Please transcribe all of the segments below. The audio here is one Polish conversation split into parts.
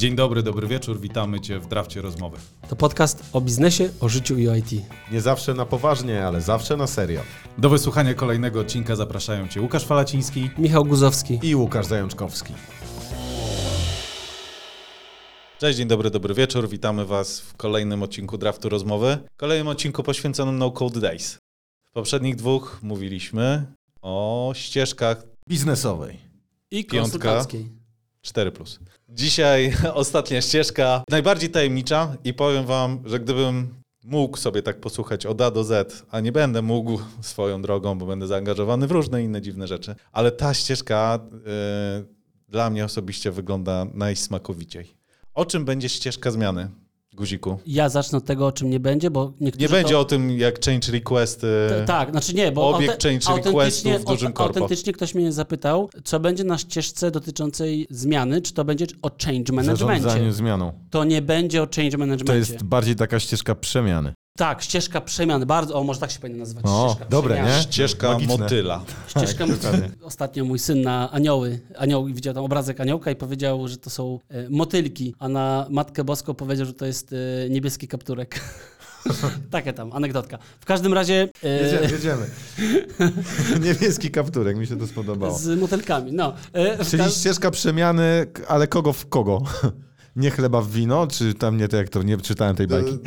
Dzień dobry, dobry wieczór, witamy Cię w Drafcie Rozmowy. To podcast o biznesie, o życiu i o IT. Nie zawsze na poważnie, ale zawsze na serio. Do wysłuchania kolejnego odcinka zapraszają Cię Łukasz Falaciński. Michał Guzowski. I Łukasz Zajączkowski. Cześć, dzień dobry, dobry wieczór, witamy Was w kolejnym odcinku Draftu Rozmowy. Kolejnym odcinku poświęconym No Code Days. W poprzednich dwóch mówiliśmy o ścieżkach Biznesowej. I Piątka. Konsultanckiej. 4. Dzisiaj ostatnia ścieżka, najbardziej tajemnicza i powiem Wam, że gdybym mógł sobie tak posłuchać od A do Z, a nie będę mógł swoją drogą, bo będę zaangażowany w różne inne dziwne rzeczy, ale ta ścieżka y, dla mnie osobiście wygląda najsmakowiciej. O czym będzie ścieżka zmiany, Guziku? Ja zacznę od tego, o czym nie będzie, bo niektórzy Nie będzie to... o tym, jak change requesty. T- Tak, znaczy nie, bo Obiekt change requestów w dużym korpo. Autentycznie ktoś mnie zapytał, co będzie na ścieżce dotyczącej zmiany, czy to będzie o change managemencie. Zarządzaniu zmianą. To nie będzie o change managemencie. To jest bardziej taka ścieżka przemiany. Tak, ścieżka przemian, bardzo, o może tak się powinno nazywać, O, ścieżka dobre, przemian. nie? Ścieżka Logiczne. motyla. Ścieżka, Tak, dokładnie. ostatnio mój syn na anioły, anioł, widział tam obrazek aniołka i powiedział, że to są e, motylki, a na Matkę Boską powiedział, że to jest e, niebieski kapturek. Takie tam, anegdotka. W każdym razie e, Jedziemy, jedziemy. Niebieski kapturek, mi się to spodobało. z motylkami, no. E, w Czyli ka- ścieżka przemiany, k- ale kogo w kogo? Nie chleba w wino, czy tam nie to jak to, nie czytałem tej bajki.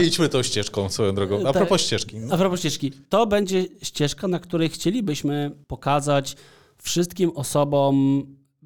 Nie idźmy tą ścieżką swoją drogą. A Tak. propos ścieżki. A propos ścieżki, to będzie ścieżka, na której chcielibyśmy pokazać wszystkim osobom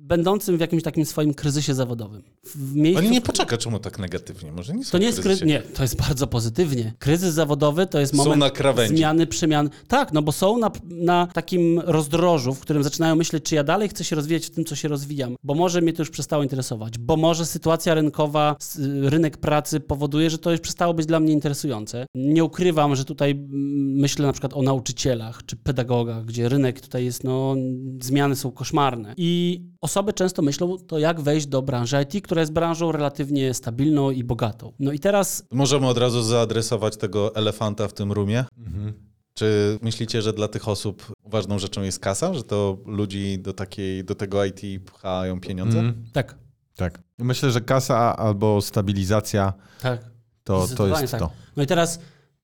będącym w jakimś takim swoim kryzysie zawodowym. W miejscu, Oni nie poczeka, czemu tak negatywnie. Może nie są To nie jest kryzys. Nie, to jest bardzo pozytywnie. Kryzys zawodowy to jest Są moment na krawędzi. zmiany, przemian. Tak, no bo są na, na takim rozdrożu, w którym zaczynają myśleć, czy ja dalej chcę się rozwijać w tym, co się rozwijam, bo może mnie to już przestało interesować, bo może sytuacja rynkowa, rynek pracy powoduje, że to już przestało być dla mnie interesujące. Nie ukrywam, że tutaj myślę na przykład o nauczycielach czy pedagogach, gdzie rynek tutaj jest, no, zmiany są koszmarne. I osoby często myślą, to jak wejść do branży IT, która jest branżą relatywnie stabilną i bogatą. No i teraz Możemy od razu zaadresować tego elefanta w tym rumie. Mhm. Czy myślicie, że dla tych osób ważną rzeczą jest kasa? Że to ludzi do, takiej, do tego IT pchają pieniądze? Mm, tak, tak. Myślę, że kasa albo stabilizacja tak. to, to jest tak. to. No i teraz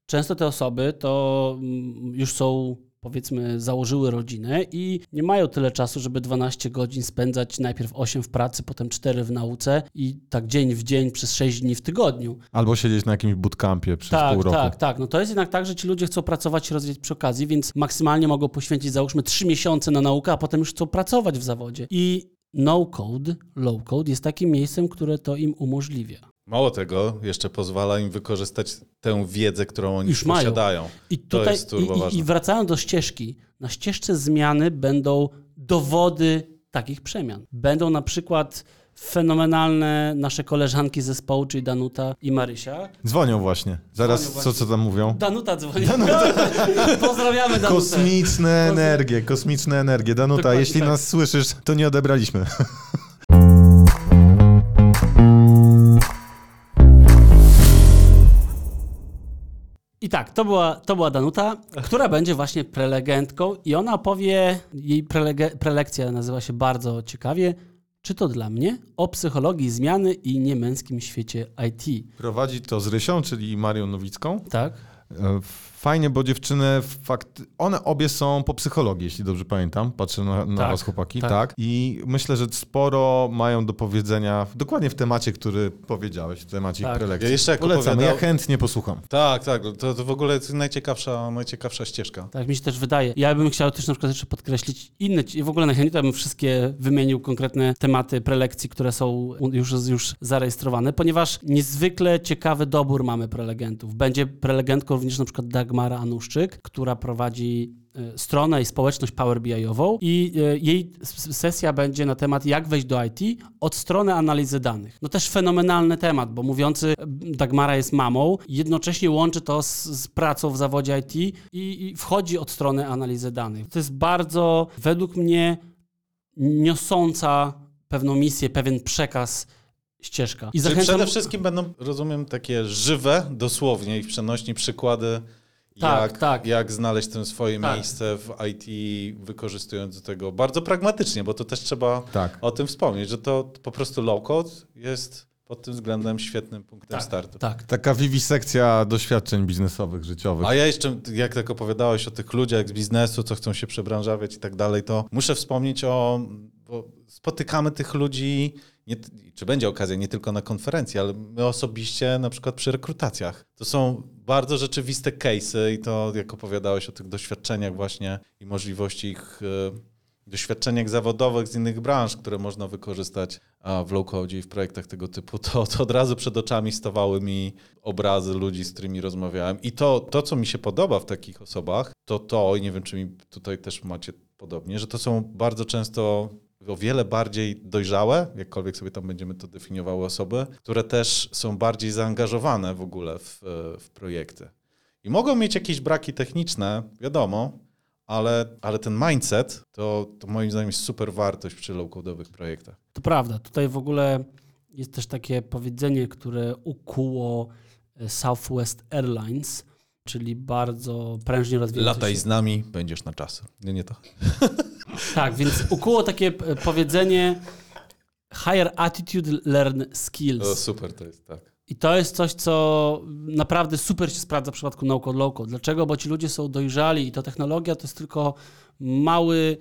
często te osoby to mm, już są, powiedzmy, założyły rodzinę i nie mają tyle czasu, żeby 12 godzin spędzać najpierw 8 w pracy, potem 4 w nauce i tak dzień w dzień przez 6 dni w tygodniu. Albo siedzieć na jakimś bootcampie przez tak, pół roku. tak, tak. No to jest jednak tak, że ci ludzie chcą pracować i rozwijać przy okazji, więc maksymalnie mogą poświęcić załóżmy 3 miesiące na naukę, a potem już chcą pracować w zawodzie. I no code, low code jest takim miejscem, które to im umożliwia. Mało tego, jeszcze pozwala im wykorzystać tę wiedzę, którą oni Już mają. posiadają. I To tutaj jest turbo i, i, i wracając do ścieżki, na ścieżce zmiany będą dowody takich przemian. Będą na przykład fenomenalne nasze koleżanki z zespołu, czyli Danuta i Marysia. Dzwonią właśnie. Zaraz, Dzwonią co, właśnie. co tam mówią? Danuta dzwoni. Pozdrawiamy Danutę. Kosmiczne energie, kosmiczne energie. Danuta, Dokładnie jeśli tak. nas słyszysz, to nie odebraliśmy. I tak, to była, to była Danuta, która będzie właśnie prelegentką i ona powie, jej prelege, prelekcja nazywa się bardzo ciekawie, czy to dla mnie? O psychologii zmiany i niemęskim świecie IT. Prowadzi to z Rysią, czyli Marią Nowicką. Tak? E, Fajnie, bo dziewczyny, fakt, one obie są po psychologii, jeśli dobrze pamiętam. Patrzę na, na Tak, was, chłopaki. tak. Tak. I myślę, że sporo mają do powiedzenia dokładnie w temacie, który powiedziałeś, w temacie Tak. ich prelekcji. Ja jeszcze jak Polecam, opowiadał- ja chętnie posłucham. Tak, tak. To, to w ogóle jest najciekawsza, najciekawsza ścieżka. Tak mi się też wydaje. Ja bym chciał też na przykład jeszcze podkreślić inne, w ogóle najchętniej to bym wszystkie wymienił konkretne tematy prelekcji, które są już, już zarejestrowane, ponieważ niezwykle ciekawy dobór mamy prelegentów. Będzie prelegentką również na przykład Dagmara Anuszczyk, która prowadzi e, stronę i społeczność Power BI-ową i e, jej sesja będzie na temat jak wejść do IT od strony analizy danych. No też fenomenalny temat, bo mówiący e, Dagmara jest mamą, jednocześnie łączy to z, z pracą w zawodzie IT i, i wchodzi od strony analizy danych. To jest bardzo według mnie niosąca pewną misję, pewien przekaz ścieżka. I zachęcam... przede wszystkim będą, rozumiem, takie żywe, dosłownie i w przenośni przykłady, Tak, jak, tak. jak znaleźć to swoje Tak. miejsce w IT, wykorzystując do tego bardzo pragmatycznie, bo to też trzeba Tak. o tym wspomnieć, że to po prostu low-code jest pod tym względem świetnym punktem Tak, startu. Tak. Taka wiwisekcja doświadczeń biznesowych, życiowych. A ja jeszcze, jak tak opowiadałeś o tych ludziach z biznesu, co chcą się przebranżawiać i tak dalej, to muszę wspomnieć o, bo spotykamy tych ludzi, nie, czy będzie okazja, nie tylko na konferencji, ale my osobiście na przykład przy rekrutacjach. To są bardzo rzeczywiste case'y i to, jak opowiadałeś o tych doświadczeniach właśnie i możliwości ich e, doświadczeniach zawodowych z innych branż, które można wykorzystać w low-code i w projektach tego typu, to, to od razu przed oczami stawały mi obrazy ludzi, z którymi rozmawiałem. I to, to, co mi się podoba w takich osobach, to to, i nie wiem, czy mi tutaj też macie podobnie, że to są bardzo często o wiele bardziej dojrzałe, jakkolwiek sobie tam będziemy to definiowały osoby, które też są bardziej zaangażowane w ogóle w, w projekty. I mogą mieć jakieś braki techniczne, wiadomo, ale, ale ten mindset to, to moim zdaniem jest super wartość przy low-codowych projektach. To prawda. Tutaj w ogóle jest też takie powiedzenie, które ukuło e, Southwest Airlines, czyli bardzo prężnie rozwijający Lataj się... z nami, będziesz na czas. Nie, nie to. Tak, więc ukuło takie e, powiedzenie higher attitude, learn skills. O, super to jest, tak. I to jest coś, co naprawdę super się sprawdza w przypadku no-code. Dlaczego? Bo ci ludzie są dojrzali i to technologia to jest tylko mały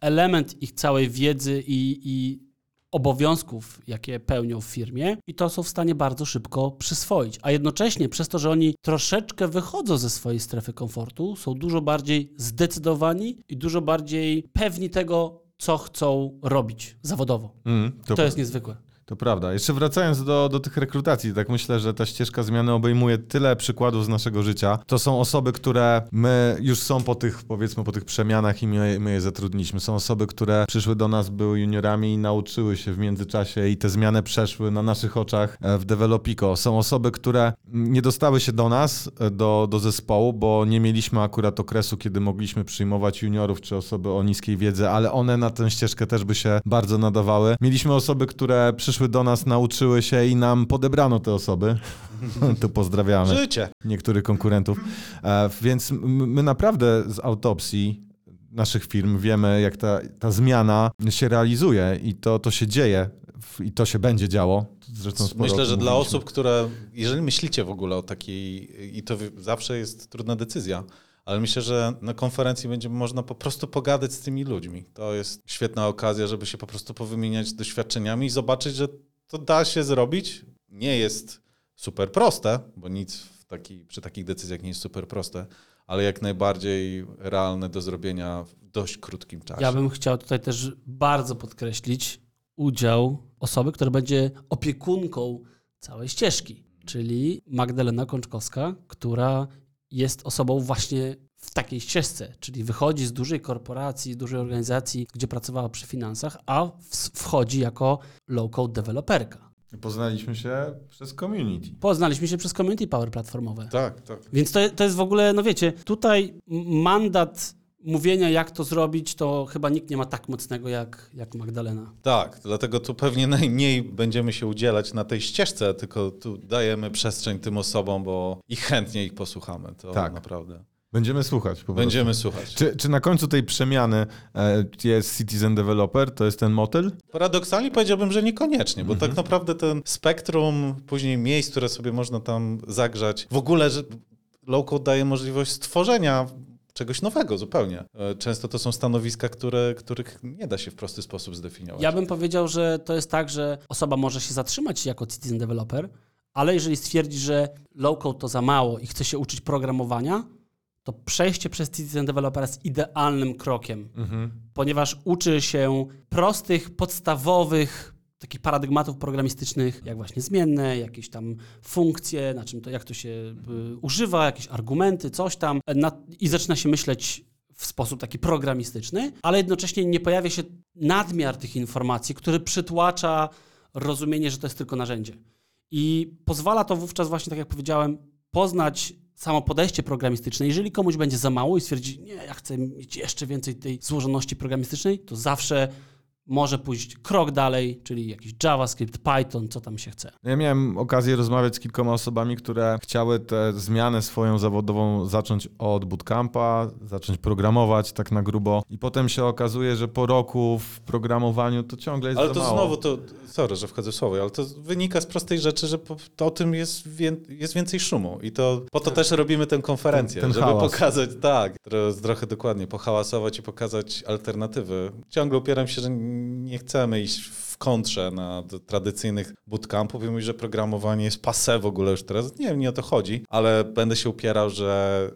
element ich całej wiedzy i, i obowiązków, jakie pełnią w firmie i to są w stanie bardzo szybko przyswoić. A jednocześnie przez to, że oni troszeczkę wychodzą ze swojej strefy komfortu, są dużo bardziej zdecydowani i dużo bardziej pewni tego, co chcą robić zawodowo. Mm, To jest niezwykłe. To prawda. Jeszcze wracając do, do tych rekrutacji, tak myślę, że ta ścieżka zmiany obejmuje tyle przykładów z naszego życia. To są osoby, które my już są po tych, powiedzmy, po tych przemianach i my, my je zatrudniliśmy. Są osoby, które przyszły do nas, były juniorami i nauczyły się w międzyczasie i te zmiany przeszły na naszych oczach e, w Developico. Są osoby, które nie dostały się do nas, e, do, do zespołu, bo nie mieliśmy akurat okresu, kiedy mogliśmy przyjmować juniorów czy osoby o niskiej wiedzy, ale one na tę ścieżkę też by się bardzo nadawały. Mieliśmy osoby, które przyszły do nas, nauczyły się i nam podebrano te osoby. tu pozdrawiamy Życie. niektórych konkurentów. E, więc my naprawdę z autopsji naszych firm wiemy, jak ta, ta zmiana się realizuje i to, to się dzieje i to się będzie działo. Zresztą Myślę, że dla osób, które, jeżeli myślicie w ogóle o takiej, i to zawsze jest trudna decyzja, ale myślę, że na konferencji będzie można po prostu pogadać z tymi ludźmi. To jest świetna okazja, żeby się po prostu powymieniać doświadczeniami i zobaczyć, że to da się zrobić. Nie jest super proste, bo nic taki, przy takich decyzjach nie jest super proste, ale jak najbardziej realne do zrobienia w dość krótkim czasie. Ja bym chciał tutaj też bardzo podkreślić udział osoby, która będzie opiekunką całej ścieżki, czyli Magdalena Kączkowska, która jest osobą właśnie w takiej ścieżce, czyli wychodzi z dużej korporacji, z dużej organizacji, gdzie pracowała przy finansach, a wchodzi jako low-code deweloperka. Poznaliśmy się przez community. Poznaliśmy się przez Community Power platformowe. Tak, tak. Więc to, to jest w ogóle, no wiecie, tutaj mandat mówienia, jak to zrobić, to chyba nikt nie ma tak mocnego jak, jak Magdalena. Tak, dlatego tu pewnie najmniej będziemy się udzielać na tej ścieżce, tylko tu dajemy przestrzeń tym osobom, bo i chętnie ich posłuchamy. To Tak. naprawdę. Będziemy słuchać. Po prostu. Będziemy słuchać. Czy, czy na końcu tej przemiany e, jest Citizen Developer? To jest ten motyl? Paradoksalnie powiedziałbym, że niekoniecznie, bo Mhm. tak naprawdę ten spektrum później miejsc, które sobie można tam zagrzać, w ogóle, że low-code daje możliwość stworzenia czegoś nowego zupełnie. E, Często to są stanowiska, które, których nie da się w prosty sposób zdefiniować. Ja bym powiedział, że to jest tak, że osoba może się zatrzymać jako citizen developer, ale jeżeli stwierdzi, że low-code to za mało i chce się uczyć programowania, to przejście przez citizen developer jest idealnym krokiem, ponieważ uczy się prostych, podstawowych takich paradygmatów programistycznych, jak właśnie zmienne, jakieś tam funkcje, na czym to, jak to się y, używa, jakieś argumenty, coś tam i zaczyna się myśleć w sposób taki programistyczny, ale jednocześnie nie pojawia się nadmiar tych informacji, który przytłacza rozumienie, że to jest tylko narzędzie. I pozwala to wówczas właśnie, tak jak powiedziałem, poznać samo podejście programistyczne. Jeżeli komuś będzie za mało i stwierdzi, nie, ja chcę mieć jeszcze więcej tej złożoności programistycznej, to zawsze może pójść krok dalej, czyli jakiś JavaScript, Python, co tam się chce. Ja miałem okazję rozmawiać z kilkoma osobami, które chciały tę zmianę swoją zawodową zacząć od bootcampa, zacząć programować tak na grubo i potem się okazuje, że po roku w programowaniu to ciągle jest Ale za to mało. znowu, to, sorry, że wchodzę w słowo, ale to wynika z prostej rzeczy, że po, to o tym jest, wię, jest więcej szumu i to po to też robimy tę konferencję, Ten- ten żeby hałas. pokazać, tak, tro- trochę dokładnie pohałasować i pokazać alternatywy. Ciągle upieram się, że nie chcemy iść w kontrze na tradycyjnych bootcampów i mówić, że programowanie jest passe w ogóle już teraz. Nie wiem, nie o to chodzi, ale będę się upierał, że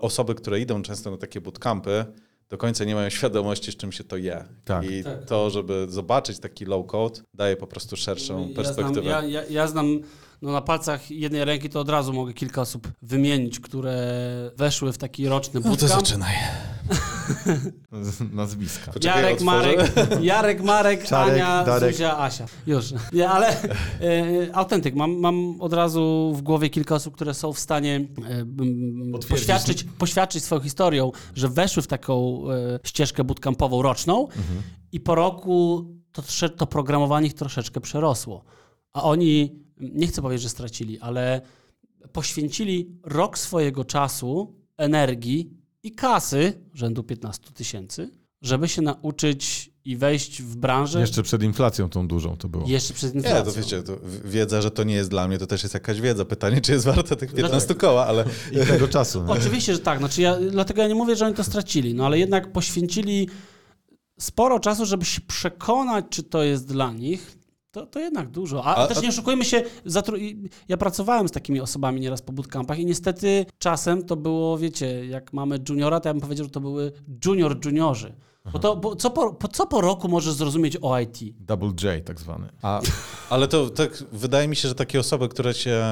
osoby, które idą często na takie bootcampy, do końca nie mają świadomości, z czym się to je. Tak. I Tak. to, żeby zobaczyć taki low code, daje po prostu szerszą perspektywę. Ja znam, ja, ja, ja znam no na palcach jednej ręki to od razu mogę kilka osób wymienić, które weszły w taki roczny No to bootcamp. zaczynaj. Nazwiska. Poczekaj, Jarek. Marek, Jarek, Marek, Czarek, Ania, Darek. Zuzia, Asia. Już. Nie, ale e, autentyk. Mam, mam od razu w głowie kilka osób, które są w stanie e, poświadczyć, poświadczyć swoją historią, że weszły w taką e, ścieżkę bootcampową roczną i po roku to, to programowanie ich troszeczkę przerosło. A oni, nie chcę powiedzieć, że stracili, ale poświęcili rok swojego czasu, energii i kasy rzędu 15 tysięcy, żeby się nauczyć i wejść w branżę Jeszcze przed inflacją tą dużą to było. jeszcze przed Nie, inflacją. to wiecie, to wiedza, że to nie jest dla mnie, to też jest jakaś wiedza. Pytanie, czy jest warte tych 15 koła, ale I tego czasu. nie? Oczywiście, że tak. Znaczy ja, dlatego ja nie mówię, że oni to stracili, no ale jednak poświęcili sporo czasu, żeby się przekonać, czy to jest dla nich. To, to jednak dużo. A, A- też nie oszukujmy się, ja pracowałem z takimi osobami nieraz po bootcampach i niestety czasem to było, wiecie, jak mamy juniora, to ja bym powiedział, że to były junior juniorzy. Bo, to, bo co, po, po, co po roku możesz zrozumieć o IT? Double J tak zwany. A Ale to tak, wydaje mi się, że takie osoby, które się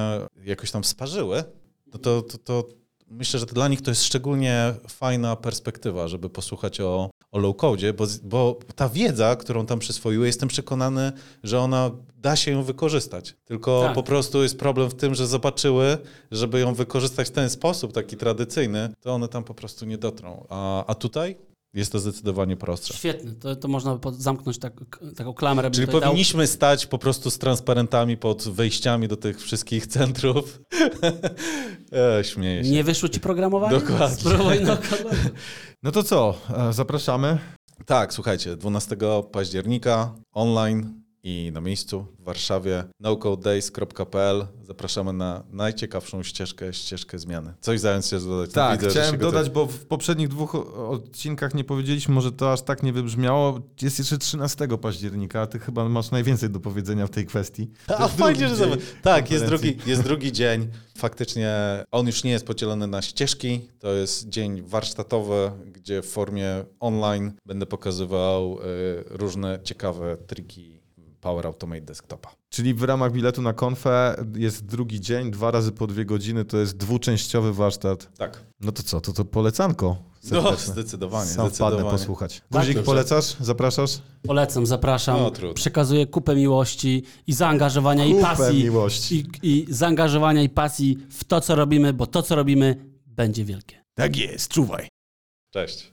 jakoś tam sparzyły, no to, to, to myślę, że dla nich to jest szczególnie fajna perspektywa, żeby posłuchać o, o low-codzie, bo, bo ta wiedza, którą tam przyswoiły, jestem przekonany, że ona da się ją wykorzystać. Tylko Tak. po prostu jest problem w tym, że zobaczyły, żeby ją wykorzystać w ten sposób, taki tradycyjny, to one tam po prostu nie dotrą. A, a tutaj jest to zdecydowanie prostsze. Świetny. To, to można by pod- zamknąć tak, taką klamrę. Czyli tutaj dał. powinniśmy stać po prostu z transparentami pod wejściami do tych wszystkich centrów. e, śmieję się. Nie wyszło ci programowanie? Dokładnie. Spróbuj no no to co? E, Zapraszamy. Tak, słuchajcie, 12 października online i na miejscu w Warszawie nocodedays.pl zapraszamy na najciekawszą ścieżkę, ścieżkę zmiany. Coś zająć się dodać. Tak, Widzę, chciałem dodać, bo w poprzednich dwóch odcinkach nie powiedzieliśmy, może to aż tak nie wybrzmiało. Jest jeszcze 13 października, a ty chyba masz najwięcej do powiedzenia w tej kwestii. A fajnie, że zobacz. Tak, jest drugi, jest drugi dzień. Faktycznie on już nie jest podzielony na ścieżki. To jest dzień warsztatowy, gdzie w formie online będę pokazywał y, różne ciekawe triki Power Automate Desktopa. Czyli w ramach biletu na konfę jest drugi dzień, dwa razy po dwie godziny, to jest dwuczęściowy warsztat. Tak. No to co, to to polecanko No, serdeczne. zdecydowanie. Sam zdecydowanie. posłuchać. Tak, Guzik, dobrze. polecasz? Zapraszasz? Polecam, zapraszam. No, trudno. Przekazuję kupę miłości i zaangażowania i Kupę pasji. miłości. I, I zaangażowania i pasji w to, co robimy, bo to, co robimy, będzie wielkie. Tak jest, czuwaj. Cześć.